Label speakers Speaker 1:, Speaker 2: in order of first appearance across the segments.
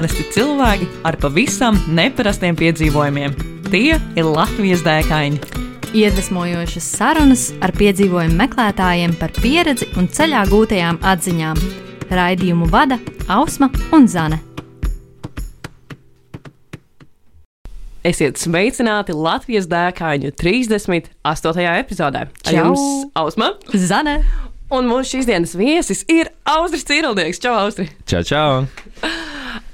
Speaker 1: Parasti cilvēki ar pavisam neparastiem piedzīvojumiem. Tie ir Latvijas dēkaini.
Speaker 2: Iedvesmojošas sarunas ar piedzīvojumu meklētājiem par pieredzi un ceļā gūtajām atziņām. Raidījumu vada Ausma un Zane.
Speaker 1: Esiet sveicināti Latvijas dēkaņu 38. epizodē. Ar jums Ausma,
Speaker 2: Zane!
Speaker 1: Un mūsu šīs dienas viesis ir Austris Cīrildnieks. Čau, Austri!
Speaker 3: Čau, čau!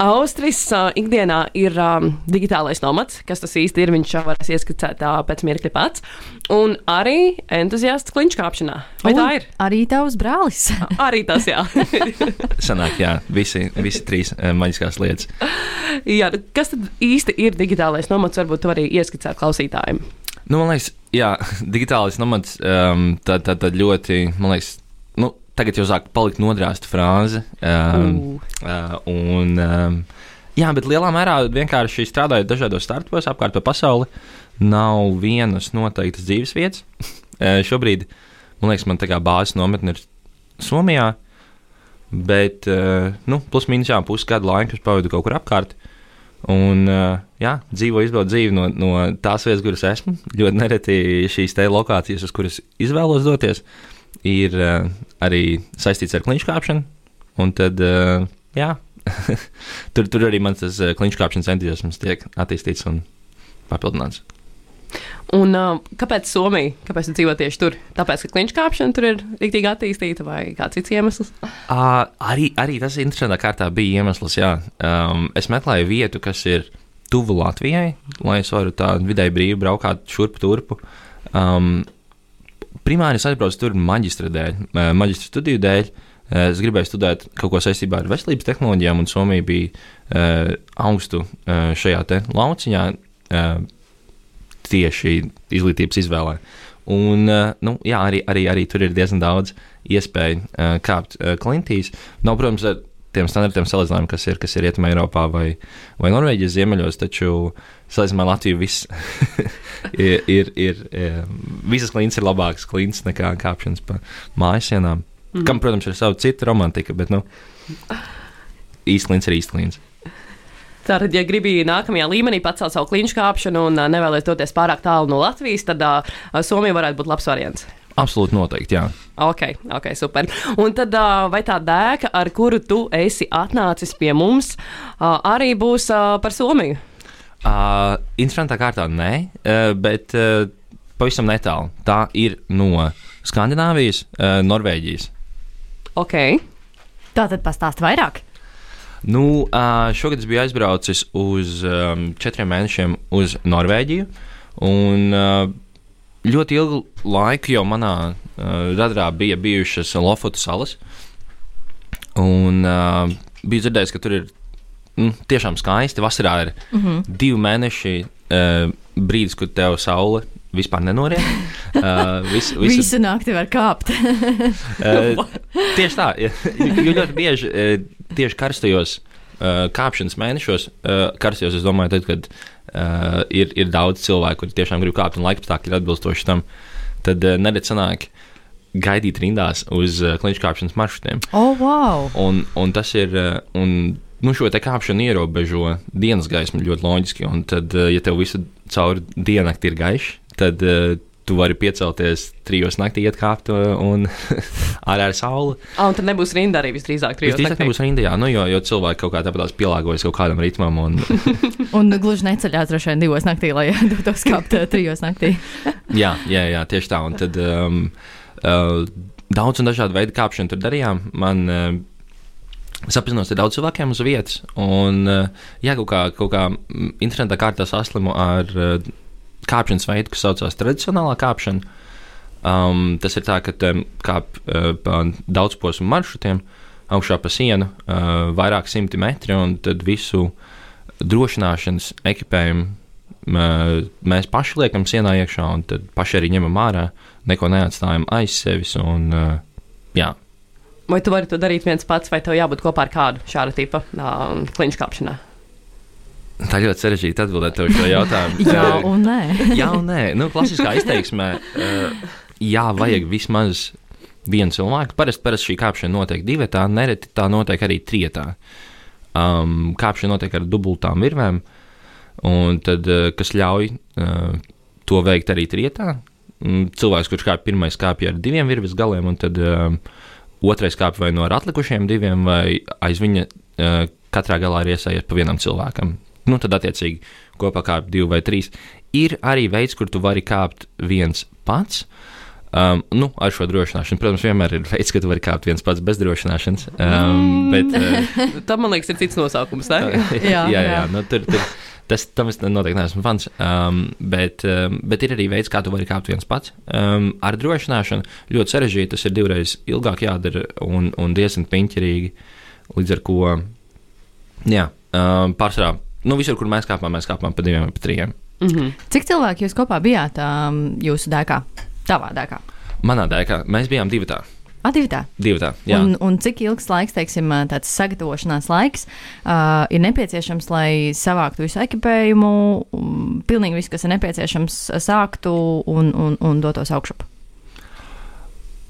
Speaker 1: Austris uh, ikdienā ir um, digitālais nomads, kas tas īsti ir. Viņš jau varēs ieskicēt uh, pēc mirkļa pats. Un arī entuziasts kliņškāpšanā. Vai tā ir?
Speaker 2: Arī tavs brālis.
Speaker 1: Arī tas, jā.
Speaker 3: Sanāk, jā, visi, visi trīs maģiskās lietas.
Speaker 1: jā. Kas tad īsti ir digitālais nomads? Varbūt tu arī ieskicēt klausītājiem.
Speaker 3: Nu, man liekas, jā, digitālais nomads, um, tā, tā, tā ļoti, man liekas, tagad jau sāk palikt nodrāsta frāze. Um, uh, un, um, jā, bet lielā mērā vienkārši strādājot dažādos startupos apkārt pa pasauli, nav vienas noteiktas dzīves vietas. Uh, šobrīd, man liekas, man tā kā bāzes nometne ir Somijā, bet, uh, nu, plus mīnus jā, pusgadu laiku es pavadu kaut kur apkārt. Un, uh, jā, dzīvo, izbaudu dzīvi no, no tās vietas, kuras esmu. Ļoti nereti šīs te lokācijas, uz kuras izvēlos doties, ir uh, arī saistīts ar kliņškāpšanu. Un tad, uh, jā, tur, tur arī mans tas uh, kliņškāpšanas entuziasms tiek attīstīts un papildināts.
Speaker 1: Un, uh, kāpēc Somija? Kāpēc dzīvo tieši tur? Tāpēc, ka kliņškāpšana tur ir rīktīgi attīstīta vai kāds cits iemesls?
Speaker 3: Uh, arī, arī tas interesantā kārtā bija iemesls, jā. Um, es meklēju vietu, kas ir tuvu Latvijai, lai es varu tā vidēji brīvi braukāt šurp turpu. Um, primāri es aizbraucu tur maģistra dēļ, maģistra studiju dēļ. Es gribēju studēt kaut ko saistībā ar veselības tehnoloģijām, un Somija bija uh, augstu uh, šajā lauciņā uh, tieši izglītības izvēlē. Un, uh, nu, jā, arī, arī, arī tur ir diezgan daudz iespēju uh, kāpt uh, klintīs. Nav, protams, tiem standartiem salīdzinājumiem, kas ir, kas ir Rietumē, Eiropā vai, vai Norvēģijas ziemeļos, taču salīdzinājumā ar Latviju viss ir, ir, ir, ir, visas klints ir labākas klints nekā kāpšanas pa mājas sienām. Mm. Kam, protams, ir sava cita romantika, bet, nu, klints ir klints.
Speaker 1: Tātad, ja gribi nākamajā līmenī pacelt savu kliņšu kāpšanu un nevēlies doties pārāk tālu no Latvijas, tad uh, Somija varētu būt labs variants.
Speaker 3: Absolūti noteikti, jā.
Speaker 1: Ok, ok, super. Un tad, vai tā dēka, ar kuru tu esi atnācis pie mums, arī būs par Somiju?
Speaker 3: Uh, interesantā kārtā nē, bet uh, pavisam netālu. Tā ir no Skandināvijas, uh, Norvēģijas.
Speaker 1: Ok,
Speaker 2: Tā tad pastāst vairāk.
Speaker 3: Nu, uh, šogad es biju aizbraucis uz um, četriem mēnešiem uz Norvēģiju. Un, uh, ļoti ilgu laiku jau manā uh, radarā bija bijušas Lofotu salas. Un uh, biju dzirdējis, ka tur ir nu, tiešām skaisti. Vasarā ir mm -hmm. divi mēneši uh, brīdis, kad tev saule vispār nenoriet. Uh, vis, visu,
Speaker 2: Visu nakti var kāpt.
Speaker 3: Uh, tieši tā, jo ļoti bieži uh, tieši karstajos uh, kāpšanas mēnešos, uh, karstajos, es domāju, tad, kad uh, ir, ir daudz cilvēku, kuri tiešām grib kāpt un laikapstākļi ir atbilstoši tam, tad uh, neredz sanāk gaidīt rindās uz uh, kliņšu kāpšanas maršrutiem.
Speaker 2: oh, wow!
Speaker 3: Un, un tas ir. uh, Un, Nu, šo te kāpšanu ierobežo dienas gaismu ļoti loģiski. Un tad, ja tev visu cauri diennakti ir gaišs, tad tu vari piecelties trijos naktī, iet kāpt uh, un ārā ir saule.
Speaker 1: ah, un tad nebūs rinda arī visdrīzāk trijos.
Speaker 3: Visdrīzāk nebūs rinda, jā, nu, jo, jo cilvēki kaut kā tāpatās pielāgojas kaut kādam ritmam. Un,
Speaker 2: Un gluži neceļās droši vien divos naktī, lai dotos kāpt eh, trijos naktī.
Speaker 3: jā, jā, jā, tieši tā. Un tad um, uh, daudz un dažādu veidu kāpšanu tur darījām. Man, uh, Es apzinos ar daudz cilvēkiem uz vietas, un uh, jā, kaut kā, kaut kā mm, interesantā kārtā saslimu ar uh, kāpšanas veidu, kas saucās tradicionālā kāpšana. Um, tas ir tā, ka um, kāp uh, pa daudzposmu maršrutiem augšā pa sienu uh, vairāk simti metri, un tad visu drošināšanas ekipējumu uh, mēs paši liekam sienā iekšā, un tad paši arī ņemam ārā, neko neatstājam aiz sevis. Un, uh, jā,
Speaker 1: Vai tu vari to darīt viens pats, vai tev jābūt kopā ar kādu šāda tipa uh, kliņšu kāpšanā?
Speaker 3: Tā ļoti sarežģīti atbildēt tev šo jautājumu.
Speaker 2: Jā,
Speaker 3: Uh,
Speaker 2: un nē.
Speaker 3: Jā, un nē, nu, klasiskā izteiksmē, uh, jā, vajag vismaz vienu cilvēku. Parasti, parasti šī kāpšana notiek divi, tā nereti tā notiek arī trijotā. Um, kāpšana notiek ar dubultām virvēm, un tad, uh, kas ļauj uh, to veikt arī trietā. Mm, Cilvēks, kurš kāpj pirmais, kāpj ar diviem virves galiem, un tad um, otrais kāpj vai no atlikušiem diviem, vai aiz viņa uh, katrā galā ir iesaiet pa vienam cilvēkam. Nu, tad, attiecīgi, kopā kāpj divi vai trīs. Ir arī veids, kur tu vari kāpt viens pats. Um, nu, ar šo drošināšanu, protams, vienmēr ir veids, ka tu vari kāpt viens pats bez drošināšanas. Um, bet, uh,
Speaker 1: Tam, man liekas, ir cits nosaukums.
Speaker 3: Jā, jā. jā. Nu, tur, tur, tas tam es noteikti neesmu fans. Um, bet, um, bet ir arī veids, kā tu vari kāpt viens pats. Um, ar drošināšanu ļoti sarežģīti. Tas ir divreiz ilgāk jādara un, un diezgan piņķerīgi. Līdz ar to, jā, um, pārsvarā, nu, visur, kur mēs kāpām, mēs kāpām pa diviem vai pa trijiem.
Speaker 1: Mm -hmm.
Speaker 2: Cik cilvēki jūs kopā bijāt um, jūsu dēkā? Tavā dēkā.
Speaker 3: Manā dēkā mēs bijām divi tā.
Speaker 2: Aktivitāte.
Speaker 3: Divi tā, jā.
Speaker 2: Un, un cik ilgs laiks, teiksim, tāds sagatavošanās laiks, uh, ir nepieciešams, lai savāktu visu ekipējumu, um, pilnīgi visu, kas ir nepieciešams, sāktu un, un, un dotos augšup?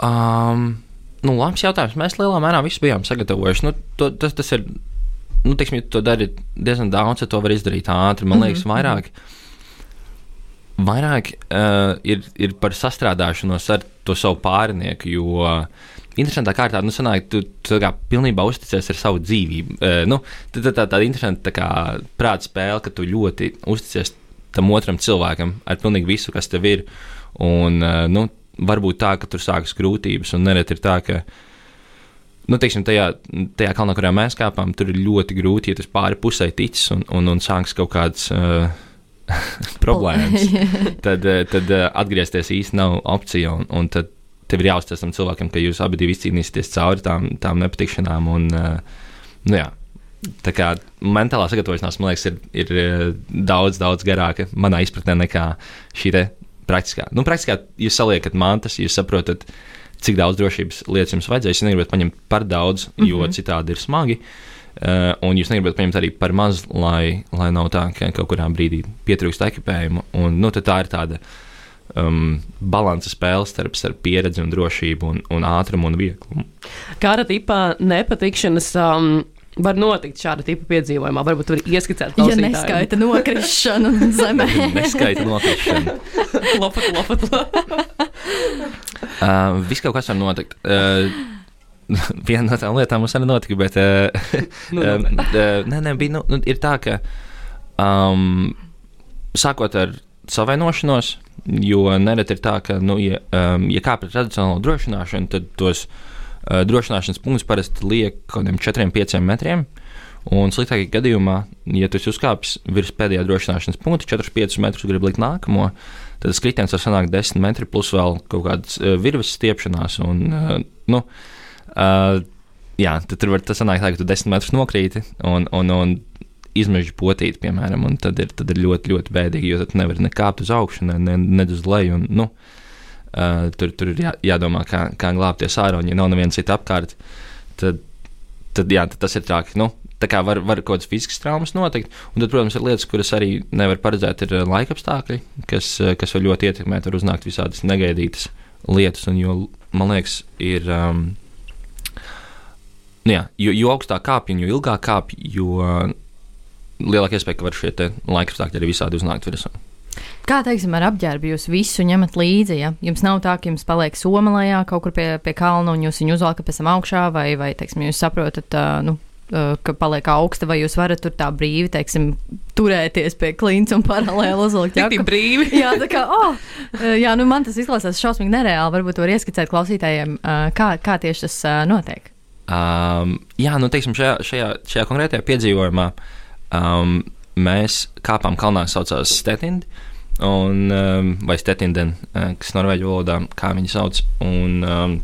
Speaker 3: Um, nu, labs jautājums. Mēs lielā mērā visu bijām sagatavojuši. Nu, to, tas, tas ir, nu, teiksim, ja tu to dari diezgan daudz, tad to var izdarīt ātri. Man liekas, vairāk, vairāk uh, ir, ir par sastrādāšanos ar to savu pārinieku. Jo interesantā kārtā, nu, sanāk, tu, tu kā pilnībā uzticies ar savu dzīvību. Uh, nu, tā, tā, tā, tāda interesanta tā prāta spēle, ka tu ļoti uzticies tam otram cilvēkam ar pilnīgi visu, kas tev ir. Un, uh, nu, varbūt tā, ka tur sākas grūtības, un nereti ir tā, ka, nu, teiksim, tajā, tajā kalnā, kurā mēs kāpām, tur ir ļoti grūti, ja tas pāri pusē ticis un, un, un sāks kaut kāds. Uh, problēmas. tad, eh, tad eh, atgriezties īsti nav opcija. Un, un tad tev ir jāuzticas tam cilvēkam, ka jūs abi izcīnīsieties cauri tām, tām nepatikšanām. Un, eh, nu, jā. Tā kā mentālā sagatavošanās, man liekas, ir, ir daudz, daudz garāka manā izpratnē nekā šī praktiskā. Nu, praktiskā jūs saliekat mantas, jūs saprotat, cik daudz drošības lietas jums vajadzēs. Jūs negribat paņemt par daudz, jo mm -hmm. citādi ir smagi. Uh, un jūs negribat paņemt arī par maz, lai, lai nav tā, ka kaut kurā brīdī pietrūkst ekipējuma. Un, nu, tā ir tāda um, balanss spēle starp, starp pieredzi un drošību un, un ātrumu un vieglumu.
Speaker 1: Kāda tipa nepatikšanas um, var notikt šāda tipa piedzīvojumā? Varbūt tur ir ieskicēta
Speaker 2: Ja
Speaker 1: klausītājiem.
Speaker 2: neskaita nokrišanu zemē.
Speaker 3: Neskaita nokrišana.
Speaker 1: Lopat, lopat, lopat.
Speaker 3: Uh, viss kaut kas var notikt. Uh, Viena no tām lietām mums arī notika, bet uh,
Speaker 1: Nu,
Speaker 3: um, uh, nē, nē, bija, nu, nu, ir tā, ka um, sākot ar savainošanos, jo nereti ir tā, ka, nu, ja, um, ja kāp ar tradicionālo drošināšanu, tad tos uh, drošināšanas punktus parasti liek kaut kādiem 4-5 metriem. Un sliktākajā gadījumā, ja tu esi uzkāpis virs pēdējā drošināšanas punkta, 4-5 metrus gribi likt nākamo, tad skritiens var sanākt 10 metri plus vēl kaut kādas virves stiepšanās. Un, nu, jā, tad tur var tas sanākt tā, ka tu 10 metrus nokrīti un, un, un izmežģi potīt, piemēram, un tad ir, tad ir ļoti, ļoti bēdīgi, jo tad nevar nekāpt uz augšu, ne, ne, ne uz leju. Un, nu, uh, tur, tur ir jā, jādomā, kā, kā glābties ārā, un ja nav neviena cita apkārt, tad, tad, jā, tad tas ir traki. Nu, Tā kā var, var kaut kādas fiziskas traumas notikt, un tad, protams, ir lietas, kuras arī nevar paredzēt, ir uh, laika apstākļi, kas, uh, kas var ļoti ietekmēt, var uznākt visādas negaidītas lietas. Un, jo, man liekas, ir. Um, nu jā, jo, jo augstāk kāpj, jo ilgāk kāpj, jo lielāka iespēja, ka var šie laika apstākļi arī visādi uznākt virsū.
Speaker 2: Kā teiksim, ar apģērbu jūs visu ņemat līdzi? Ja? Jums nav tā, ka jums paliek somalējā kaut kur pie, pie kalna un jūs viņu uzvelkat pēc tam augšā, vai, vai teiksim, jūs saprotat, uh, nu, uh, ka paliek augsta, vai jūs varat tur tā brīvi, teiksim, turēties pie klints un paralēli uzlikt
Speaker 1: Tik
Speaker 2: jaku?
Speaker 1: brīvi.
Speaker 2: Jā, tā kā, oh, jā, nu man tas izklausās šausmīgi nereāli. Varbūt var ieskicēt klausītājiem, uh, kā, kā tieši tas uh, notiek.
Speaker 3: Um, jā, nu, teiksim, šajā, šajā, šajā konkrētajā piedzīvojumā um, mēs kāpām kalnā, saucās Stetindi, un, um, vai Stetinden, uh, kas norvēģu valodā, kā viņi sauc. Un, um,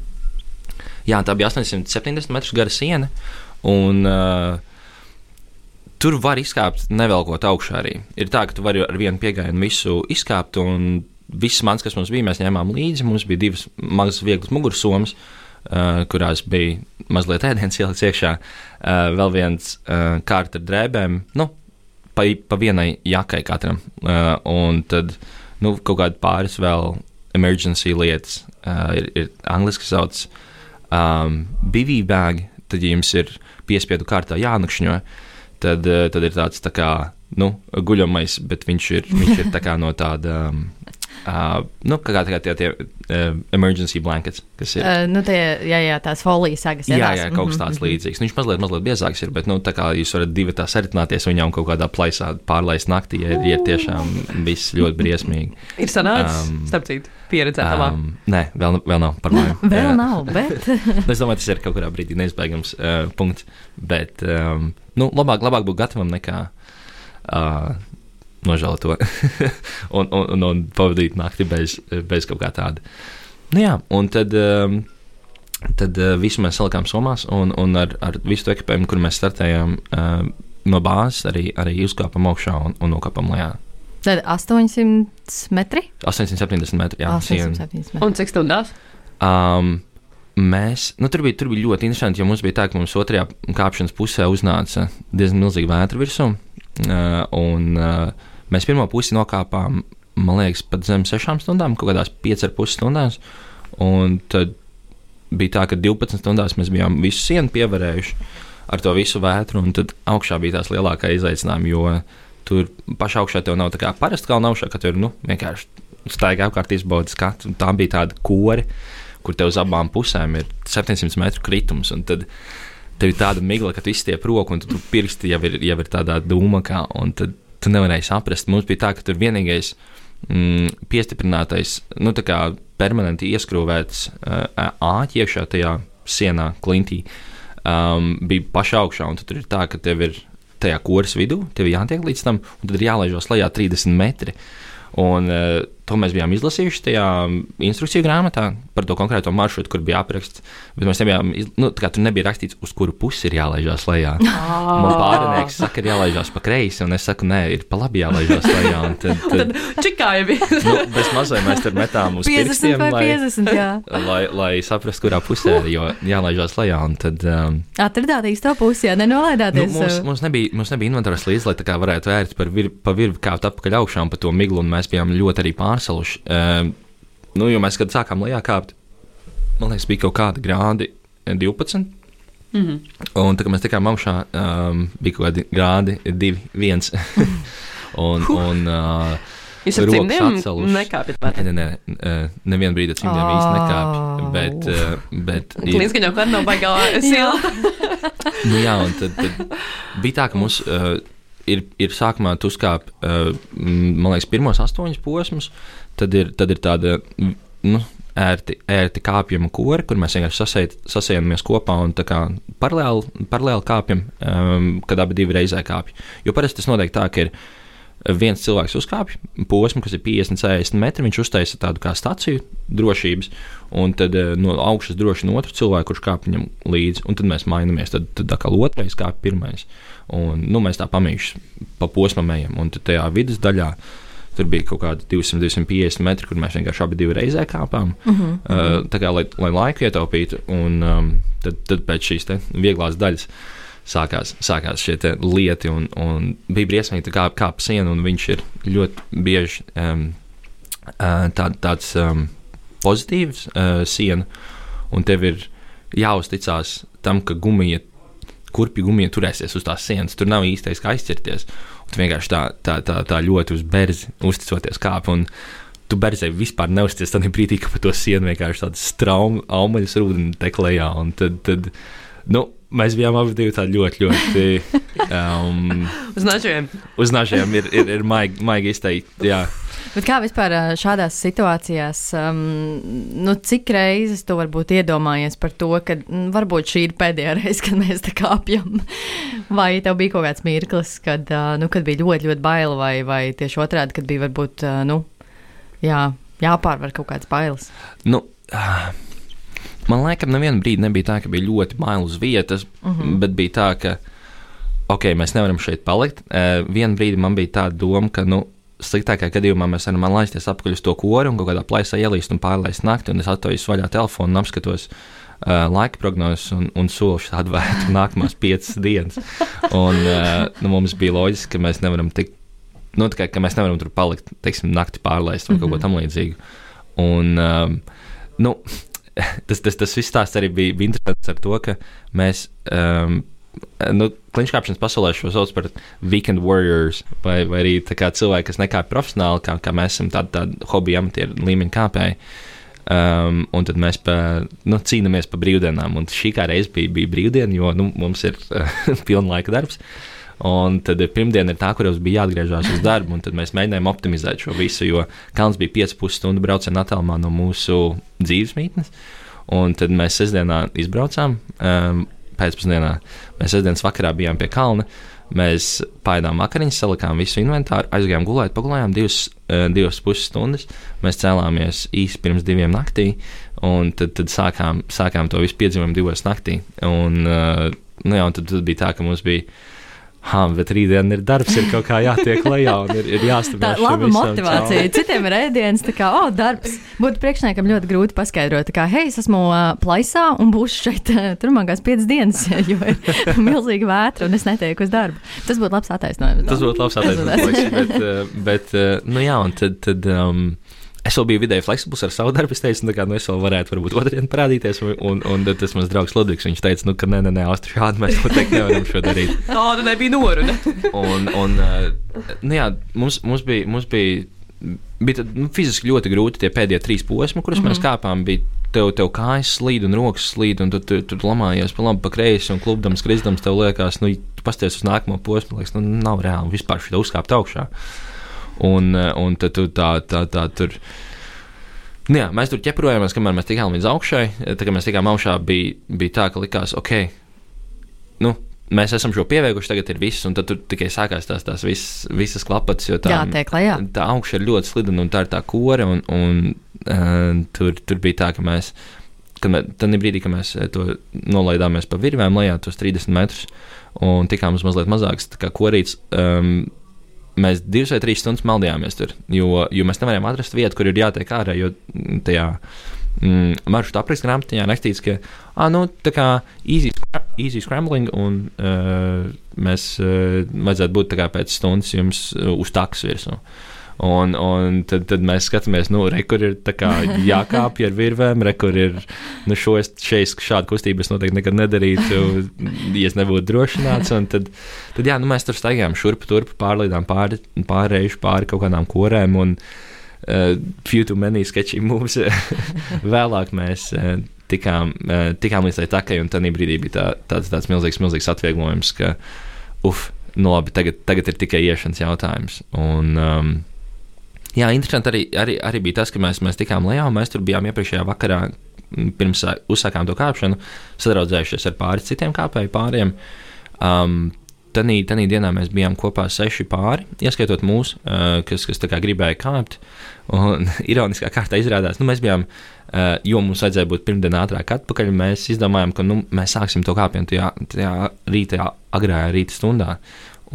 Speaker 3: jā, tā bija 870 metru gara siena, un uh, tur var izkāpt nevelkot augšā arī. Ir tā, ka tu vari ar vienu piegājienu visu izkāpt, un viss mans, kas mums bija, mēs ņēmām līdzi. Mums bija divas mazas, vieglas mugursomas, uh, kurās bija mazliet ēdienas ielikts iekšā, uh, vēl viens uh, kārta ar drēbēm, nu, pa, pa vienai jakai katram, uh, un tad nu, kaut kādi pāris vēl emergency lietas. Uh, ir, ir angliski sauc um, bivī bag, tad ja jums ir piespiedu kārtā jānakšņo. tad, uh, tad ir tāds tā kā nu, guļamais, bet viņš ir, viņš ir tā no tāda. Um, Uh, nu, kā kā tie, tie uh, emergency blankets, kas ir.
Speaker 2: Uh, nu, tie, jā, jā, tās folijas sagas.
Speaker 3: Jā, jā, kaut kas tāds mm -hmm. līdzīgs. Nu, viņš mazliet, mazliet biezāks ir, bet, nu, tā kā jūs varat divi tā saritināties un kaut kādā plaisā pārlaist naktī, ja ir, ja tiešām viss ļoti briesmīgi.
Speaker 1: Ir sanācis, um, starp citu, pieredzēt labā. Um,
Speaker 3: nē, vēl, vēl nav par mājām.
Speaker 2: vēl jā. nav, bet.
Speaker 3: es domāju, tas ir kaut kurā brīdī neizbēgams uh, punkts, bet, um, nu, labāk, labāk būt gatavam nekā. Uh, nožēlot to un, un, un, un pavadīt nakti bez, bez kaut kā tāda. Nu, jā, un tad, um, tad uh, visu mēs salikām somās, un, un ar, ar visu to ekipējumu, kur mēs startējām uh, no bāzes, arī, arī uzkāpām augšā un, un nokāpām lejā.
Speaker 2: Tad 800 metri?
Speaker 3: 870 metri. Jā,
Speaker 2: 870 metri.
Speaker 1: Un cik stundās?
Speaker 3: Um, mēs, nu, tur, bija, tur bija ļoti interesanti, jo mums bija tā, ka mums otrajā kāpšanas pusē uznāca diezgan milzīga vētra virsū. Uh, un, uh, Mēs pirmo pusi nokāpām, man liekas, pat zem sešām stundām, kaut kādās piecas ar pus stundās. Un tad bija tā, ka 12 stundās mēs bijām visu sienu pievarējuši ar to visu vētru, un tad augšā bija tās lielākā izaicinājuma, jo tur pašā augšā tev nav tā kā parasti kalna augšā, ka tur nu, vienkārši staigā apkārt izbaudas skatu. Tā bija tāda kori, kur tev uz abām pusēm ir 700 metru kritums. Tev ir tāda migla, ka tu izstiep roku, un tu, tu pirksti jau ir, jau ir tādā dūmakā, un tad tu nevarēji saprast. Mums bija tā, ka tur vienīgais mm, piestiprinātais, nu, tā kā permanenti ieskrūvēts uh, āķis iekšā tajā sienā, klintī, um, bija pašā augšā. Tur ir tā, ka tev ir tajā koras vidū, tev jātiek līdz tam, un tad ir jālaižos lejā 30 metri. Un, uh, to mēs bijām izlasījuši tajā instrukciju grāmatā par to konkrēto maršrutu, kur bija apraksts. Bet mēs nebijām, nu, tur nebija rakstīts, uz kuru pusi ir jālaižās lejā. Man pārinieks saka, ir jālaižās pa kreisi, un es saku, nē, ir pa labi jālaižās lejā.
Speaker 1: Tad, tad, tad čikā jau bija.
Speaker 3: nu, bez mazai mēs tur metām uz
Speaker 2: 50 pirkstiem,
Speaker 3: lai,
Speaker 2: 50, jā.
Speaker 3: lai, lai saprastu, kurā pusē jo jālaižās lejā. Tad, um,
Speaker 2: Atradāt īsto pusi, jā, nenolaidāties.
Speaker 3: Nu, mums, mums, nebija, mums nebija inventārs līdzi, lai tā kā varētu vērt par vir, pa virvi kāpt atpakaļ augšā un pa to miglu, un mēs bijām ļoti arī pārsaluši. Um, nu, jo mēs, kad sākām lejā kāpt, man liekas, bija kaut kādi grādi 12. Mm -hmm. Un tā kā mēs tikām augšā, um, bija kaut kādi grādi 2, 1. un, un, uh,
Speaker 1: Jūs ar cimdiem nekāpjat
Speaker 3: pāri? Nē, nē, nē, nevienu brīdi cimdiem oh. īsti nekāpju, bet... Uh, bet
Speaker 1: Līdz, ka jau kādā nav baigā silta.
Speaker 3: nu jā, un tad, tad bija tā, ka mums uh, ir, ir sākumā tu uzkāp, uh, man liekas, pirmos astoņus posmus, tad ir, tad ir tāda, nu, ērti, ērti kāpjam kori, kur mēs vienkārši sasējamies kopā un paralēli, paralēli kāpjam, um, kad abi divi reizē kāpj. Jo parasti tas notiek tā, ka ir viens cilvēks uzkāpj posmu, kas ir 50, 60 metri. Viņš uztaisa tādu kā staciju drošības, un tad uh, no augšas droši otru cilvēku, kurš kāpj viņam līdzi, un tad mēs mainamies. Tad, tad kā otrais kāpj pirmais. Un, nu, mēs tā pamīši pa posmam ejam, un tajā vidus daļā. Tur bija kaut kādi 200, 250 metri, kur mēs vienkārši abi reizē kāpām. Uh -huh, uh, tā kā lai, lai laiku ietaupītu, un um, tad, tad pēc šīs vieglās daļas sākās, sākās šie lieti, un, un bija briesmīgi kā kāpa siena, un viņš ir ļoti bieži um, tā, tāds um, pozitīvs uh, siena, un tev ir jāuzticās tam, ka gumija, kurpju gumija turēsies uz tās sienas. Tur nav īstais, kā aizķerties. Tu vienkārši tā, tā, tā, tā ļoti uz berzi uzticoties kāp. Un, Tu berzē vispār neuzties tādā brīdī, ka pa to sienu vienkārši tāda strauma, augaļas rūdeni tek lejā. Tad, tad, nu, mēs bijām abi divi tādi ļoti, ļoti. Um,
Speaker 1: uz nažiem.
Speaker 3: Uz nažiem ir, ir, ir maigi, maigi izteikti. Jā.
Speaker 2: Bet kā vispār šādās situācijās, um, nu, cik reizes tu varbūt iedomājies par to, ka m, varbūt šī ir pēdējā reize, kad mēs tā kāpjam? Vai tev bija kaut kāds mirklis, kad, uh, nu, kad bija ļoti, ļoti baila, vai, vai tieši otrādi, kad bija varbūt, uh, nu, jā, jāpārvar kaut kāds bailes?
Speaker 3: Nu, uh, Man liekas, nevienu brīdi nebija tā, ka bija ļoti maila uz vietas, uh mhm. -huh. bet bija tā, ka, ok, mēs nevaram šeit palikt. Uh, Vienu brīdi man bija tāda doma, ka, nu, sliktākajā gadījumā mēs varam laisties apakaļ uz to kori un kaut kādā plaisā ielīst un pārlaist nakti, un es attoju vaļā telefonu un apskatos uh, laika prognozes un, un solšu atvērtu nākamās piecas dienas. Un uh, nu, mums bija loģiski, ka mēs nevaram tik, nu, tikai, ka mēs nevaram tur palikt, teiksim, nakti pārlaist vai mm -hmm. kaut ko mhm. tam līdzīgu. Un, um, nu, tas, tas, tas viss stāsts arī bija, bija interesants ar to, ka mēs um, nu, kliņškāpšanas pasaulē šo sauc par weekend warriors, vai, vai arī cilvēki, kas nekāp profesionāli, kā, kā mēs esam tādi, tādi hobija amatieru līmeņa kāpēji. Um, un tad mēs pa, nu, cīnāmies par brīvdienām. Un šī kā reize bija, bija brīvdiena, jo nu, mums ir pilna laika darbs. Un tad pirmdiena ir tā, kuros bija jāatgriežas uz darbu, un tad mēs mēģinājām optimizēt šo visu, jo kalns bija 5,5 stundu brauciena attālumā no mūsu dzīvesmītnes. Un tad mēs sestdienā izbraucām. Um, pēcpusdienā mēs sestdienas vakarā bijām pie kalna. Mēs paēdām vakariņas, salikām visu inventāru, aizgājām gulēt, pagulējām divas, uh, divas puses stundas. Mēs cēlāmies īsi pirms diviem naktī, un tad, tad sākām, sākām to visu piedzīvojumu divos naktī. Un, uh, nu jā, un tad, tad bija tā, ka mums bija Ha, bet rītdien ir darbs, ir kaut kā jātiek lejā un ir, ir jāstāv.
Speaker 2: Tā ir laba motivācija. Caur. Citiem ir ēdienas, tā kā, oh, darbs. Būtu priekšniekam ļoti grūti paskaidrot, kā, hei, es esmu uh, plaisā un būšu šeit uh, turmākās piecas dienas, jo ir milzīga vētra un es netieku uz darbu. Tas būtu labs attaisnojums.
Speaker 3: Tas būtu labs attaisnojums. bet, uh, bet, nu jā, un tad. tad um, Es vēl biju vidēji fleksibls ar savu darbu. Es teicu, nu, kā, nu, es vēl varētu, varbūt, otrdienā parādīties. Un, un, un tas mans draugs Ludvigs, viņš teica, nu, ka nē, nē, nē Austrija, šādi mēs noteikti nevaram šo darīt.
Speaker 1: Tāda nebija noruna.
Speaker 3: un, un, nu, jā, mums, mums bija, mums bija, bija nu, fiziski ļoti grūti tie pēdējie trīs posmi, kurus mm -hmm. mēs mhm. kāpām. Bija tev, tev kājas slīd un rokas slīd, un tu tur tu, tu lamājies pa labi, pa kreisi, un klubdams, krizdams, tev liekas, nu, pasties uz nākamo posmu, liekas, nu, nav reāli vispār šī uzkāpt augšā. Un, eh, un tad tu tā, tā, tā tur. Nu jā, mēs tur ķeprojāmies, kamēr mēs tikām līdz augšai. Eh, tad, kad mēs tikām augšā, bija, bija tā, ka likās, ok, nu, mēs esam šo pieveikuši, tagad ir viss, un tad tur tikai sākās tās, tās visas, visas klapatas. Tā,
Speaker 2: jā, tiek lejā.
Speaker 3: Tā augša ir ļoti slidena, un tā ir tā kore, un, un uh, tur, tur bija tā, ka mēs. Tad brīdī, kad mēs to nolaidāmies pa virvēm lejā, tos 30 metrus, un tikām uz mazliet mazāks korīts, um, mēs divas vai trīs stundas maldījāmies tur, jo, jo mēs nevarējām atrast vietu, kur ir jātiek ārā. Jo tajā mm, maršruta apraksta grāmatā rakstīts, ka ah, nu, tā kā easy, easy scrambling, un uh, mēs uh, vajadzētu būt pēc stundas jums uh, uz taksu virsmu. Un, un tad, tad mēs skatāmies, nu, re, kur ir jākāpj ar virvēm, re, kur ir nu, šo, šeit šādu kustību es noteikti nekad nedarītu, ja es nebūtu drošināts. Tad, tad jā, nu, mēs tur staigājām šurp turp, pārlīdām pāri, pārējuši pāri kaut kādām korēm. Un, uh, few too many sketchy moves. Vēlāk mēs uh, tikām, uh, tikām līdz tai takai, un tad brīdī bija tā, tāds, tāds milzīgs, milzīgs atvieglojums, ka, uf, nu labi, tagad, tagad ir tikai iešanas jautājums. Un, um, Jā, interesanti arī, arī, arī bija tas, ka mēs, mēs tikām lejā, un mēs tur bijām iepriekšējā vakarā, pirms uzsākām to kāpšanu, sadraudzējušies ar pāris citiem kāpēju pāriem. Um, Tanī, tanī dienā mēs bijām kopā seši pāri, ieskaitot mūsu, uh, kas, kas gribēja kāpt. Un ironiskā kārtā izrādās, nu, mēs bijām, uh, jo mums vajadzēja būt pirmdienā ātrāk atpakaļ. Mēs izdomājām, ka nu, mēs sāksim to kāpienu tajā, tajā rītā, agrā rīta stundā.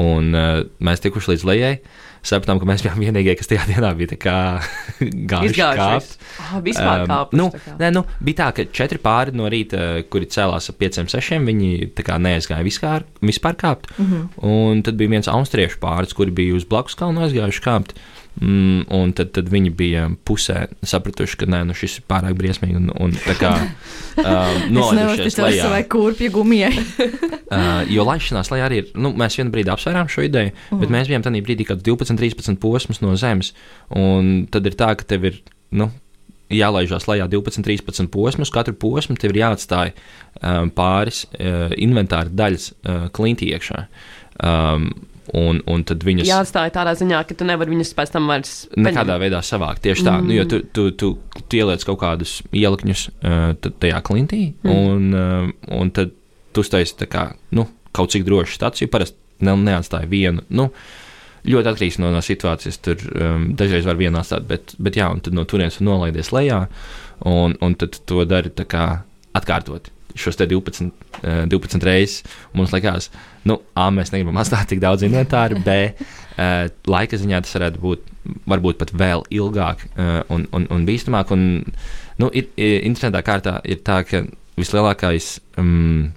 Speaker 3: Un uh, mēs tikuši līdz lejai. Uh, sapratām, ka mēs bijām vienīgie, kas tajā dienā bija gājuši kāpt.
Speaker 1: Oh, vispār um, kāpt.
Speaker 3: Nu, nē, nu, bija tā, ka četri pāri no rīta, kuri cēlās ap pieciem, sešiem, viņi neaizgāja vispār, vispār kāpt. Mm -hmm. Un tad bija viens austriešu pāris, kuri bija uz blakus kalnu aizgājuši kāpt. Mm, un tad, tad viņi bija pusē sapratuši, ka nē, nu šis ir pārāk briesmīgi. Un, un tā kā um, nolaidušies lejā.
Speaker 2: Vai kurpju gumijai.
Speaker 3: uh, jo laišanās lejā arī ir, nu, mēs vienu brīdi apsvērām šo ideju, uh. bet mēs bijām tajā brīdī kaut 12, 13 posmus no zemes. Un tad ir tā, ka tev ir, nu, jālaižās lejā 12, 13 posmus. Katru posmu tev ir jāatstāj um, pāris uh, inventāra daļas uh, klintī iekšā. Um, Un, un tad viņas.
Speaker 1: Jāatstāj tādā ziņā, ka tu nevari viņas pēc tam vairs.
Speaker 3: Nekādā veidā savākt. Tieši tā, mm. nu, jo tu, tu, tu, tu ieliec kaut kādus ielikņus uh, tajā klintī, mm. un, uh, un tad tu taisi kā, nu, kaut cik droši stāciju. Parasti ne, neatstāja vienu. Nu, ļoti atkarīgs no, no situācijas. Tur um, dažreiz var vienu atstāt, bet, bet jā, un tad no turienes nolaidies lejā, un, un tad to dari kā atkārtot šos 12, 12 reizes. Mums liekas, nu, A, mēs negribam atstāt tik daudz inventāru, B, uh, laika ziņā tas varētu būt varbūt pat vēl ilgāk uh, un, un, un bīstamāk. Un, nu, ir, ir, interesantā kārtā ir tā, ka vislielākais um,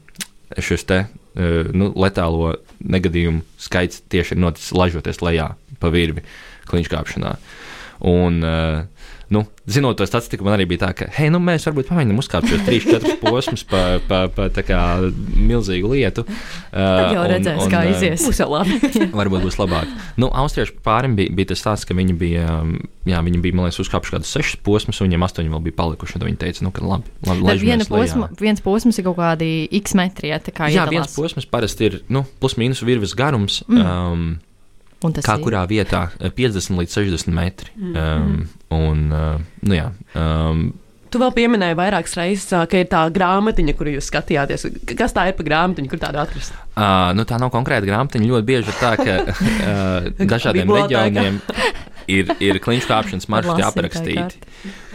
Speaker 3: šis te uh, nu, letālo negadījumu skaits tieši ir noticis lažoties lejā pa virvi kliņškāpšanā. Un, uh, nu, zinot to statistiku, man arī bija tā, ka, hei, nu, mēs varbūt pamēģinām uzkāpt šos 3-4 posmus pa, pa, pa tā kā milzīgu lietu.
Speaker 2: Tad jau
Speaker 3: Uh, un-
Speaker 2: redzēs,
Speaker 3: un,
Speaker 2: kā
Speaker 3: uh,
Speaker 2: izies.
Speaker 1: Būs jau labi.
Speaker 3: Varbūt būs labāk. Nu, Austriešu pārim bija, bija tas tāds, ka viņi bija, jā, viņi bija, man liekas, uzkāpuši kādus sešus posmus, un viņiem astoņi vēl bija palikuši. Tad viņi teica, nu, ka labi, labi laižamies
Speaker 2: viena posma, viens posms ir kaut kādi x metri, ja tā kā
Speaker 3: Jā,
Speaker 2: iedalās.
Speaker 3: viens posms parasti ir nu, plus mīnus virves garums.
Speaker 2: Mm.
Speaker 3: Um,
Speaker 2: Un
Speaker 3: kā
Speaker 2: ir-
Speaker 3: kurā vietā eh, 50 līdz 60 metri. Um, un, uh, nu, jā, um,
Speaker 1: Tu vēl pieminēji vairākas reizes, ā, ka ir tā grāmatiņa, kuru jūs skatījāties. Kas tā ir par grāmatiņu, kur tādu atrast?
Speaker 3: Uh, nu, tā nav konkrēta grāmatiņa. Ļoti bieži ir tā, ka uh, dažādiem reģioniem ir, ir kliņš kāpšanas maršruti aprakstīti.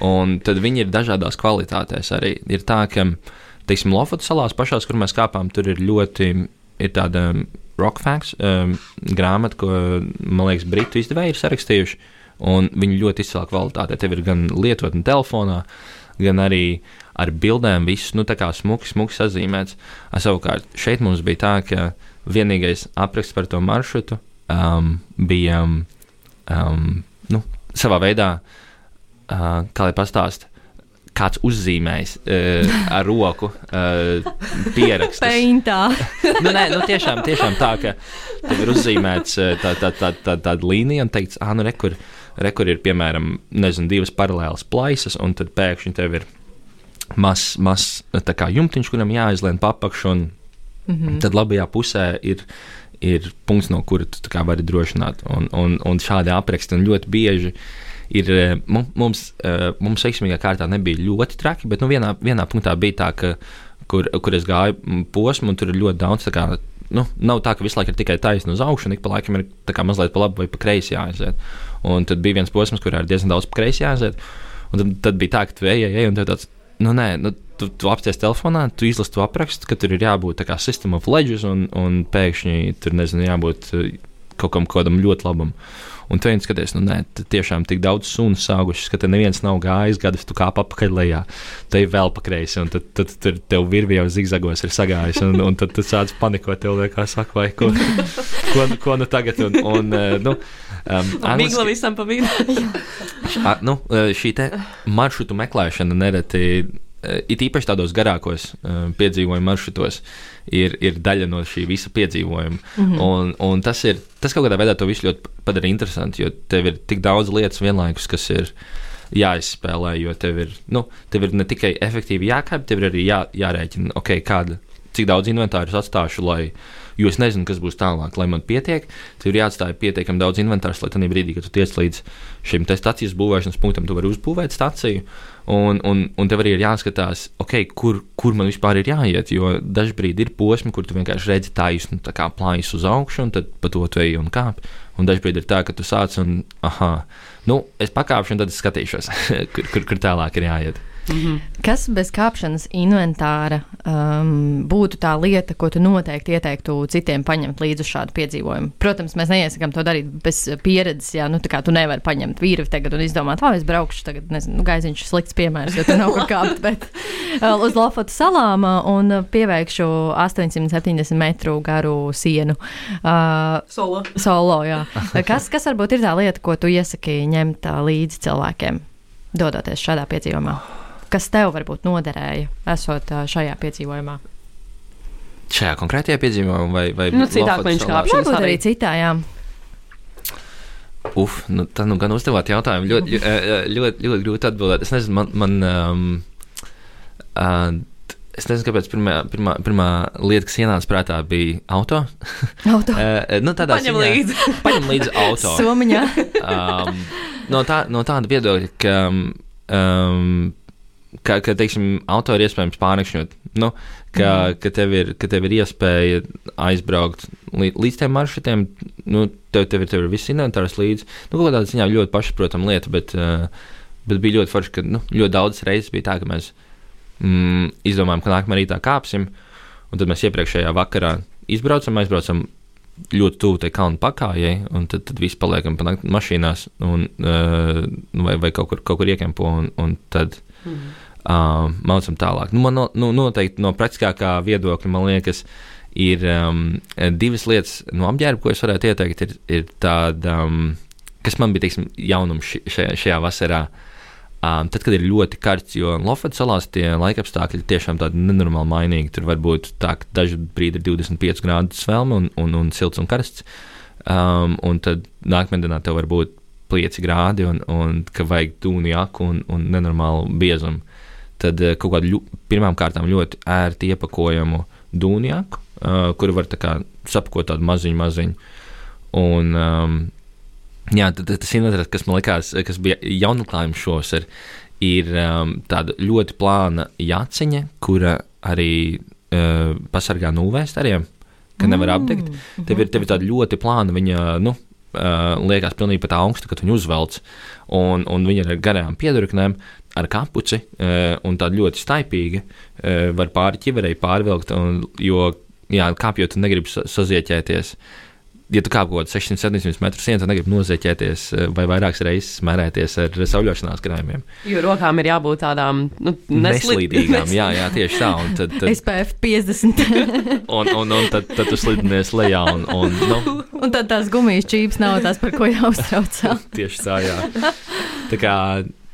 Speaker 3: Un tad viņi ir dažādās kvalitātēs arī. Ir tā, ka, teiksim, Lofotu salās pašās, kur mēs kāpām, tur ir ļoti, ir tāda Rockfacts um, grāmata, ko, man liekas, Britu izdevēji ir sarakstījuši. Viņi ļoti izcēlā kvalitātē. Tev ir gan lietotne telefonā, gan arī ar bildēm, viss, nu, tā kā smuki, smuki sazīmēts. Savukārt, šeit mums bija tā, ka vienīgais apraksts par to maršrutu um, bija um, um, nu, savā veidā, uh, kā lai pastāstītu, kāds uzzīmējis uh, ar roku uh, pierakstus.
Speaker 2: Paintā.
Speaker 3: nu, nē, nu, tiešām, tiešām tā, ka ir uzzīmēts uh, tā, tā, tā, tā, tāda līnija un teikts, ah, nu, rekur, rekur ir, piemēram, nezinu, divas paralēlas plaisas, un tad pēkšņi tev ir mazs, kā jumtiņš, kuram jāizlien papakšu, un
Speaker 2: Mhm.
Speaker 3: tad labajā pusē ir, ir punkts, no kura tu vari drošināt. Un, un, un šādi apraksti un ļoti bieži ir. eh, mu- Mums, eh, mums veiksmīgā kārtā nebija ļoti traki, bet nu, vienā, vienā punktā bija tā, ka, kur, kur es gāju mm, posmu, un tur ir ļoti daudz. Kā, nu, nav tā, ka visu laiku ir tikai taisna uz augšu, un ik pa laikam ir kā mazliet pa labi vai pa kreisi jāaiziet. Un tad bija viens posms, kurā ir diezgan daudz pa kreisi jāaiziet. Un tad, tad bija tā, ka tu ej, ej, ej, un tev tāds, nu nē, nu, tu, tu apsties telefonā, tu izlasi to aprakstu, ka tur ir jābūt tā kā system of ledges, un, un pēkšņi tur nezinu, jābūt eh, kaut kam kādam ļoti labam. Un tu viens skaties, nu nē, tiešām tik daudz sunu saugušas, ka te neviens nav gājis gadus, tu kāp apakaļ lejā, te ir vēl pa kreisi, un tad, tad, tad tev virvi jau zigzagos ir sagājis, un, un tad tu sāc panikot, tev liekas, saka, vai ko, ko, ko nu tagad, un, un eh, nu, um,
Speaker 1: Migla visam pa vidu.
Speaker 3: Nu, eh, šī te maršrutu meklēšana nereti, it īpaši tādos garākos eh, piedzīvojumu maršrutos, ir, ir daļa no šī visa piedzīvojuma. Mm -hmm. un, un tas, ir, tas kaut kādā veidā to visu ļoti padara interesanti, jo tev ir tik daudz lietas vienlaikus, kas ir jāizspēlē, jo tev ir, nu, tev ir ne tikai efektīvi jākāpj, tev ir arī jā, jārēķina, okay, kāda, cik daudz inventāru es atstāšu, lai jo es nezinu, kas būs tālāk, lai man pietiek. Tev ir jāatstāj pietiekami daudz inventārs, lai tajā brīdī, kad tu tiec līdz šim te stācijas būvēšanas punktam, tu vari uzbūvēt stāciju. Un, un, un tev arī ir jāskatās, okay, kur, kur man vispār ir jāiet. Jo dažkārt ir posmi, kur tu vienkārši redzi taisnu plājas uz augšu, un tad pa to tu ej un kāp. Un dažkārt ir tā, ka tu sāc un, ah, nu, es pakāpšu, un tad es skatīšos, kur, kur, kur tālāk ir jāiet.
Speaker 2: Kas bez kāpšanas inventāra um, būtu tā lieta, ko tu noteikti ieteiktu citiem paņemt līdzi šādu piedzīvojumu? Protams, mēs neiesakām to darīt bez pieredzes. Jā, nu, tā kā tu nevari paņemt vīru tagad un izdomāt, ah, es braukšu tagad, nezinu, nu, gaiziņš ir slikts piemērs, jo tur nav kur kāpt, bet uh, uz Lofotu salām uh, un uh, pieveikšu 870 metru garu sienu. Uh,
Speaker 1: Solo.
Speaker 2: Solo, jā. Kas, kas varbūt ir tā lieta, ko tu iesaki ņemt ā, līdzi cilvēkiem, dodoties šādā piedzīvojumā? Kas tev varbūt noderēja, esot šajā piedzīvojumā?
Speaker 3: Šajā konkrētajā piedzīvojumā, vai, vai
Speaker 1: Nu, citā
Speaker 3: salā?
Speaker 1: kāpšanas.
Speaker 2: Varbūt
Speaker 1: arī.
Speaker 2: arī citā, jā.
Speaker 3: Uf, nu, tā nu gan uzdevāt jautājumu. Ļoti, ļoti, ļoti, ļoti grūti atbildēt. Es nezinu, man. man um, uh, Es nezinu, kāpēc pirmā, pirmā, pirmā lieta, kas ienāca prātā, bija auto.
Speaker 2: Auto.
Speaker 3: uh, nu, tādā
Speaker 1: Paņem
Speaker 3: ziņā-
Speaker 1: līdzi.
Speaker 3: Paņem līdzi auto.
Speaker 2: Somiņā.
Speaker 3: um, no, tā, no tāda viedokļa, ka, um, ka, ka teiksim, auto ir iespējams pārnakšņot. Nu, ka, mm. ka, tev ir, ka tev ir iespēja aizbraukt līdz, tiem maršrutiem, nu, tev, tev, ir, tev ir viss inventārs līdzi. Nu, kaut kādā ziņā ļoti pašsaprotama lieta, bet, uh, bet bija ļoti forši, ka nu, ļoti daudzas reizes bija tā, ka mēs mm, izdomājām, ka nākamā rītā kāpsim, un tad mēs iepriekšējā vakarā izbraucam, aizbraucam ļoti tuvu tai kalnu pakājai, un tad, tad viss paliekam mašīnās, un, uh, vai, vai kaut kur, kaut kur iekempo, un, un tad
Speaker 1: Mhm.
Speaker 3: Uh, maucam tālāk. Nu, man no, nu, noteikti no praktiskākā viedokļa, man liekas, ir um, divas lietas no apģērba, ko es varētu ieteikt, ir, ir tāda, um, kas man bija, teiksim, jaunums ši- šajā, šajā vasarā. Um, tad, kad ir ļoti karsts, jo Lofetas salās tie laikapstākļi tiešām tādi nenormāli mainīgi. Tur var būt tā, ka daži brīdi ir 25 grādu svelme un, un, un silts un karsts. Um, un tad nākamajā dienā tev var būt 5 grādi un, un ka vajag tūni jaku un, un nenormālu biezumu. Tad uh, kaut kādu ļu, pirmām kārtām ļoti ērti iepakojamu dūnjaku, uh, kuru var tā kā sapakot tādu maziņu, maziņu. Un, um, jā, tad, tas inventārs, kas man likās, kas bija jaunatklājums šos, ir, ir um, tāda ļoti plāna jaciņa, kura arī uh, pasargā no UV stariem, ka nevar apdegt. Tev ir, tev ir tāda ļoti plāna, viņa, nu, uh, liekas pilnīgi pat augsta, kad viņu uzvelc, un, un viņa ir ar garām piedurknēm, ar kapuci, uh, un tāda ļoti staipīga, uh, var pāri ķiverei pārvilkt, un, jo, jā, kāpjot, negribi sa sazieķēties. Ja tu kāp kaut kādā 600-700 metru sienā, tad negribi nozieķēties vai vairākas reizes mērēties ar sauļošanās krājumiem.
Speaker 1: Jo rokām ir jābūt tādām nu,
Speaker 3: neslīdīgām. Jā, jā, tieši tā. Un tad, tad,
Speaker 2: SPF 50.
Speaker 3: un, un, un tad, tad tu slidinies lejā. Un, un, nu,
Speaker 2: un tad tās gumijas čīps nav tās, par ko jāuztraucās.
Speaker 3: tieši tā, jā. Tā kā,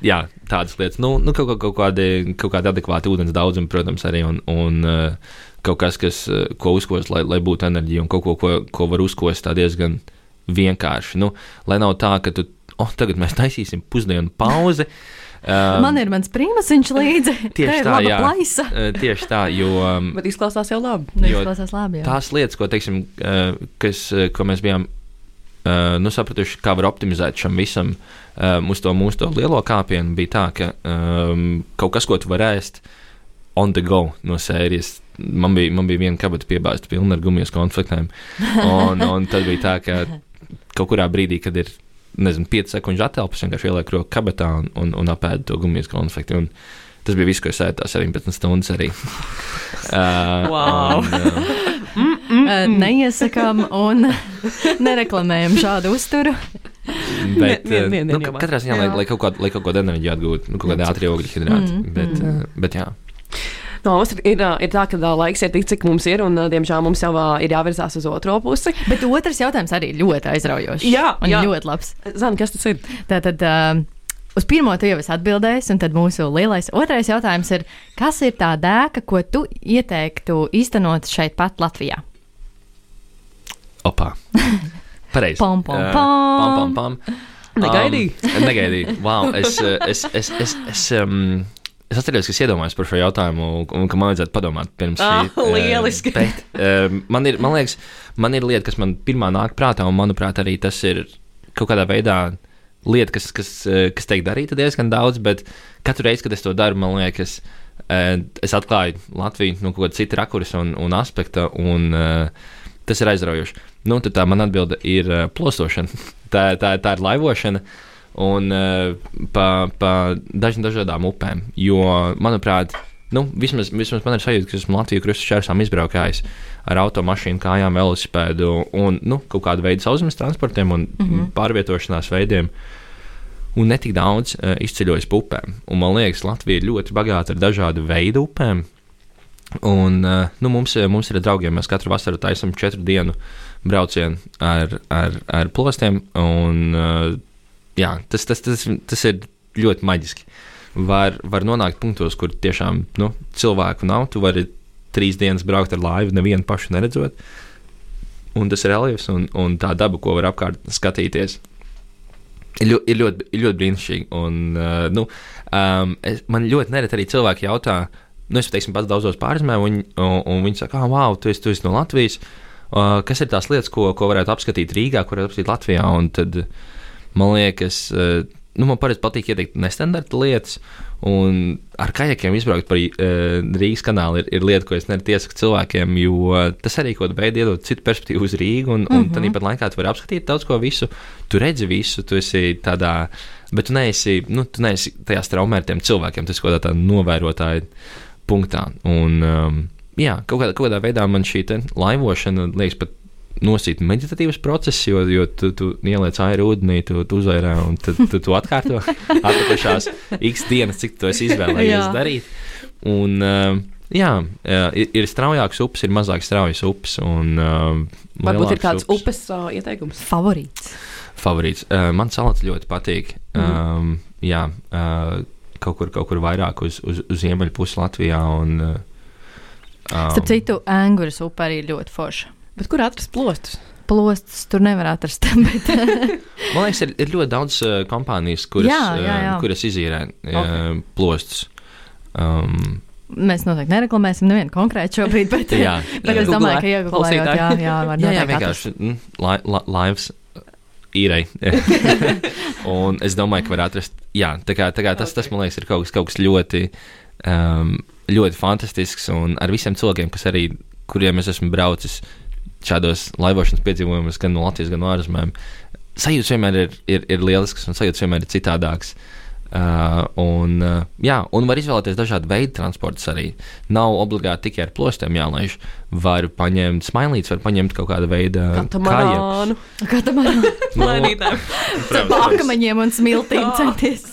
Speaker 3: jā, tādas lietas. Nu, nu kaut, kaut, kādi, kaut kādi adekvāti ūdens daudzumi, protams, arī. Un, un, uh, kaut kas, kas, ko uzkost, lai, lai būtu enerģija, un kaut ko, ko, ko var uzkost tā diezgan vienkārši. Nu, lai nav tā, ka tu, oh, tagad mēs taisīsim pusdienu pauzi.
Speaker 2: Um, Man ir mans prīmasiņš līdzi.
Speaker 3: Tieši tā, jā.
Speaker 2: Plaisa.
Speaker 3: Tieši tā, jo.
Speaker 1: Bet izklausās jau labi.
Speaker 2: Izklausās labi, jā.
Speaker 3: Tās lietas, ko, teiksim, kas, ko mēs bijām nu, sapratuši, kā var optimizēt šam visam, uz to mūsu to lielo kāpienu, bija tā, ka um, kaut kas, ko tu vari ēst on the go no sērijas man bija, man bija viena kabata piebāzta pilna ar gumijas konfliktēm. Un, un tad bija tā, ka kaut kurā brīdī, kad ir, nezinu, 5 sekundžu atelpas, vienkārši ieliek roku kabatā un, un, un apēd to gumijas konfliktu. Un tas bija viss, ko es ēdu tās 17 stundas arī. uh,
Speaker 1: wow.
Speaker 3: un, uh,
Speaker 2: Mm, mm, mm. Neiesakām un nereklamējam šādu uzturu.
Speaker 3: Bet,
Speaker 1: Vien- vien-
Speaker 3: nu,
Speaker 1: vien jomā.
Speaker 3: katrā ziņā, lai, lai kaut kādu, lai kaut kādu enerģiju atgūtu, nu, kaut kāda ātrā ogļu hidrāta.
Speaker 2: Mm,
Speaker 3: Bet,
Speaker 2: mm.
Speaker 3: uh, bet jā.
Speaker 1: No, mums ir, ir, ir tā, ka laiks ir tik, cik mums ir, un ā, diemžēl mums jau ir jāvirzās uz otro pusi.
Speaker 2: Bet otrs jautājums arī ļoti aizraujošs.
Speaker 1: Jā,
Speaker 2: un
Speaker 1: jā.
Speaker 2: ļoti labs.
Speaker 1: Zani, kas tas ir?
Speaker 2: Tātad. Uh, Uz pirmo tu jau esi atbildējis, un tad mūsu lielais otrais jautājums ir, kas ir tā dēka, ko tu ieteiktu īstenot šeit pat Latvijā?
Speaker 3: Opā. Pareizi.
Speaker 2: Pam, pam,
Speaker 3: Uh,
Speaker 2: pam.
Speaker 3: pam, pam, pam.
Speaker 1: Negaidīju.
Speaker 3: Um, negaidīju. Wow, es, uh, es, es, es, es, um, es atceros, ka es iedomājos par šo jautājumu, un ka man vajadzētu padomāt pirms
Speaker 1: Ah,
Speaker 3: šī. uh,
Speaker 1: lieliski.
Speaker 3: Bet, um, man, ir, man liekas, man ir lieta, kas man pirmā nāk prātā, un manuprāt, arī tas ir kaut kādā veidā lieta, kas, kas, uh, kas tiek darīta diezgan daudz, bet katru reizi, kad es to daru, man liekas, uh, es atklāju Latviju no kaut kāda cita rakursa un, un aspekta, un uh, tas ir aizraujoši. Nu, tad tā man atbilde ir uh, plosošana. tā, tā, tā ir laivošana. Un uh, pa, pa dažām dažādām upēm. Jo, manuprāt, nu, vismaz, vismaz man ir sajūta, ka esmu Latvijas krustu šķērsām izbraukājis ar automašīnu, kājām, velosipēdu un nu, kaut kādu veidu sauszemes transportiem un mm -hmm. pārvietošanās veidiem. Un ne tik daudz uh, izceļojis pa upēm. Un man liekas, Latvija ir ļoti bagāta ar dažādu veidu upēm. Un, uh, nu, mums, mums ir draugiem, mēs katru vasaru taisām četru dienu braucienu ar, ar, ar plostiem. Un, uh, jā, tas, tas, tas, tas ir ļoti maģiski. Var, var nonākt punktos, kur tiešām nu, cilvēku nav. Tu vari trīs dienas braukt ar laivu, nevienu pašu neredzot. Un tas reliefs un, un tā daba, ko var apkārt skatīties. Ir ļoti, ir ļoti, ir ļoti brīnišķīgi. Un, uh, nu, um, es, man ļoti nereti arī cilvēki jautā, nu, es teiksim, pats daudzos pārzemē, un, un, un viņi saka, ah, wow, tu esi, tu esi no Latvijas. Uh, kas ir tās lietas, ko, ko varētu apskatīt Rīgā, ko varētu apskatīt Latvijā? Un tad man liekas, uh, nu, man parasti patīk ieteikt nestandarta lietas. Un ar kajakiem izbraukt par uh, Rīgas kanālu ir, ir lieta, ko es nereti iesaku cilvēkiem, jo tas arī kaut kādā veidā iedod citu perspektīvu uz Rīgu. Un, un mm -hmm. tāpat laikā tu vari apskatīt daudz ko visu. Tu redzi visu, tu esi tādā, bet tu neesi, nu, tu neesi tajā straumētiem cilvēkiem, tas kaut kādā novērotāja punktā. Un, um, jā, kaut kādā, kaut kādā veidā man šī laivošana liekas pat nosīt meditatīvs process, jo, jo tu, tu ieliec airu ūdenī, tu, tu uzvairā un tad tu, tu atkārto atlikušās x dienas, cik tu esi izvēlējies darīt. Un, uh, jā, ir, ir straujāks upes, ir mazāk straujas upes. Un, uh,
Speaker 1: Varbūt ir kāds upes uh, ieteikums.
Speaker 2: Favorīts.
Speaker 3: favorīts. Uh, man salats ļoti patīk.
Speaker 1: Mhm.
Speaker 3: Um, jā, uh, kaut kur, kaut kur vairāk uz, uz, uz ziemeļu pusi Latvijā. Un, uh,
Speaker 2: Starp citu, Angūras upe arī ir ļoti forša.
Speaker 1: Bet kur atrast plostus?
Speaker 2: Plostus tur nevar atrast. Bet,
Speaker 3: Man liekas, ir, ir ļoti daudz uh, kompānijas, kuras,
Speaker 2: Jā, jā, jā.
Speaker 3: Uh, kuras izīrē uh,
Speaker 1: Ok.
Speaker 3: plostus. Um,
Speaker 2: mēs noteikti nereklamēsim nevienu konkrētu šobrīd, bet,
Speaker 3: jā,
Speaker 2: bet es
Speaker 1: Googlē,
Speaker 2: domāju, ka iegūlējot, jā, jā, var
Speaker 3: jā, jā
Speaker 2: noteikti atrast.
Speaker 3: vienkārši mm, lai, la, laivas īrei. un es domāju, ka var atrast. Jā, tā kā, tā kā tas, tas, man liekas, ir kaut kas, kaut kas ļoti, um, ļoti fantastisks. Un ar visiem cilvēkiem, kas arī, kuriem es esmu braucis šādos laivošanas piedzīvojumos, gan no Latvijas, gan no ārzemēm, sajūta vienmēr ir, ir, ir lielisks un sajūta vienmēr ir citādāks. Uh, un, uh, jā, un var izvēlēties dažādu veidu transportus arī. Nav obligāti tikai ar plostiem jālaiž. Var paņemt smailītes, var paņemt kaut kādu veidu
Speaker 1: Katamarānu.
Speaker 2: Kā tam ar pakaļiem un smiltīm centies?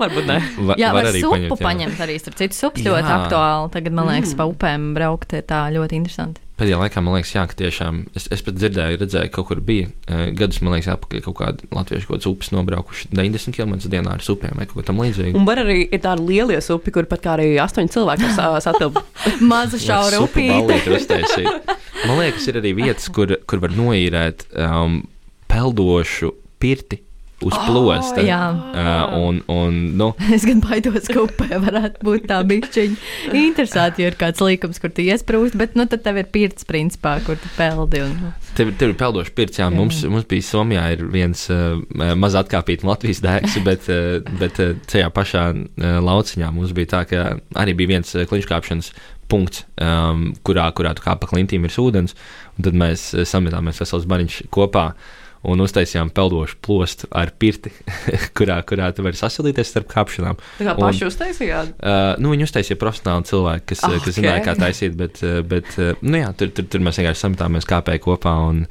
Speaker 1: Varbūt ne.
Speaker 3: Va,
Speaker 2: Jā, var,
Speaker 3: var arī
Speaker 2: supu
Speaker 3: paņemt, jā.
Speaker 2: paņemt arī. Starp citu, supas
Speaker 3: Jā.
Speaker 2: ļoti aktuāli. Tagad, man liekas,
Speaker 1: Mm.
Speaker 2: pa upēm braukt tā ļoti interesanti.
Speaker 3: Pēdējā laikā man liekas, jā, ka tiešām es, es pat dzirdēju, redzēju, kaut kur bija uh, gadus, man liekas, apakaļ kaut kāda latviešu kaut upes nobraukuši 90 km dienā ar supiem vai kaut ko tam līdzīgu.
Speaker 1: Un var arī ir tāda liela upe, kur pat kā arī astoņi cilvēki sa- satilp.
Speaker 2: Maza šaura upīte.
Speaker 3: Man liekas, ir arī vietas, kur, kur var noīrēt um, peldošu pirti uz plosta.
Speaker 2: jā.
Speaker 3: Uh, un, un, nu,
Speaker 2: Es gan baidos, ka upē varētu būt tā bišķiņa. Interesanti, ja ir kāds līkums, kur tu iesprūst, bet nu tad tev ir pirts principā, kur tu peldi. Un, nu.
Speaker 3: Tev, tev ir peldošs pirts, jā,
Speaker 2: Jā.
Speaker 3: mums, mums bija Somijā ir viens uh, maz atkāpīts Latvijas dēks, bet, uh, bet uh, tajā pašā uh, lauciņā mums bija tā, ka arī bija viens uh, kliņškāpšanas punkts, um, kurā, kurā tu kā pa klintīm ir ūdens, un tad mēs uh, sametāmies vesels bariņš kopā. Un uztaisījām peldošu plostu ar pirti, kurā, kurā tu vari sasilīties starp kāpšanām.
Speaker 1: Tā kā paši uztaisījāt.
Speaker 3: Uh, nu, viņi uztaisīja profesionāli cilvēki, kas,
Speaker 1: Ah,
Speaker 3: ah, kas zināja, kā taisīt, bet, bet nu, jā, tur, tur, tur mēs vienkārši sametāmies kāpēji kopā. Un,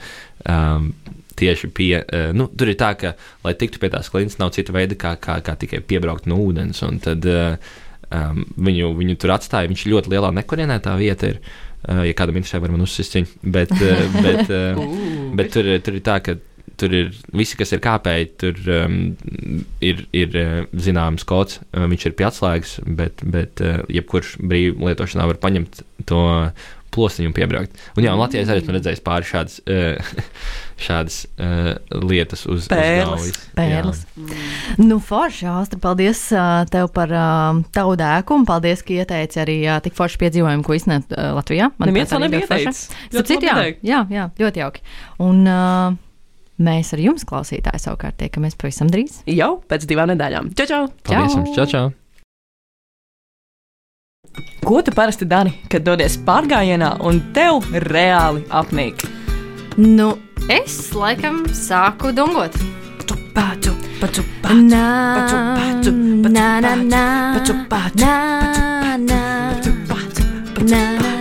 Speaker 3: um, tieši pie, nu, tur ir tā, ka, lai tiktu pie tās klints, nav cita veida, kā, kā, kā tikai piebraukt no ūdens. Un tad um, viņu, viņu tur atstāja. Viņš ļoti lielā nekurienē tā vieta ir. Uh, ja kādam interesē, var man uzsist viņu. Bet, bet, uh, bet tur, tur ir tā, ka tur ir visi, kas ir kāpēji, tur um, ir, ir uh, zināms kods, uh, viņš ir pie atslēgas, bet, bet uh, jebkurš brīvi lietošanā var paņemt to plostiņu un piebraukt. Un jā, un Latvijā es arī esmu redzējis pāris šādas, uh, šādas uh, lietas uz
Speaker 1: Pērles.
Speaker 3: uz.
Speaker 2: Pērles. Nu, forši, Austra, paldies uh, tev par uh, tavu dēku, un paldies, ka ieteici arī uh, tik foršu piedzīvojumu, ko iznēt uh, Latvijā. Manuprāt,
Speaker 1: to
Speaker 2: arī
Speaker 1: nebija
Speaker 2: ļoti
Speaker 1: teikt.
Speaker 2: jā, jā, ļoti jauki. Un uh, mēs ar jums, klausītāji, savukārt tiekamies pavisam drīz.
Speaker 1: Jau pēc divām nedēļām. Čau, čau!
Speaker 3: Paldies
Speaker 2: Čau!
Speaker 3: jums! Čau, čau!
Speaker 1: Ko tu parasti dari, kad dodies pārgājienā un tev reāli apnīk?
Speaker 2: Nu, es laikam sāku dungot.
Speaker 1: Pācu, pacu,
Speaker 2: Nā,
Speaker 1: pacu, pacu, pacu,
Speaker 2: nā, nā, nā,
Speaker 1: pacu, pacu,
Speaker 2: nā, nā,
Speaker 1: pacu,
Speaker 2: nā, nā, nā.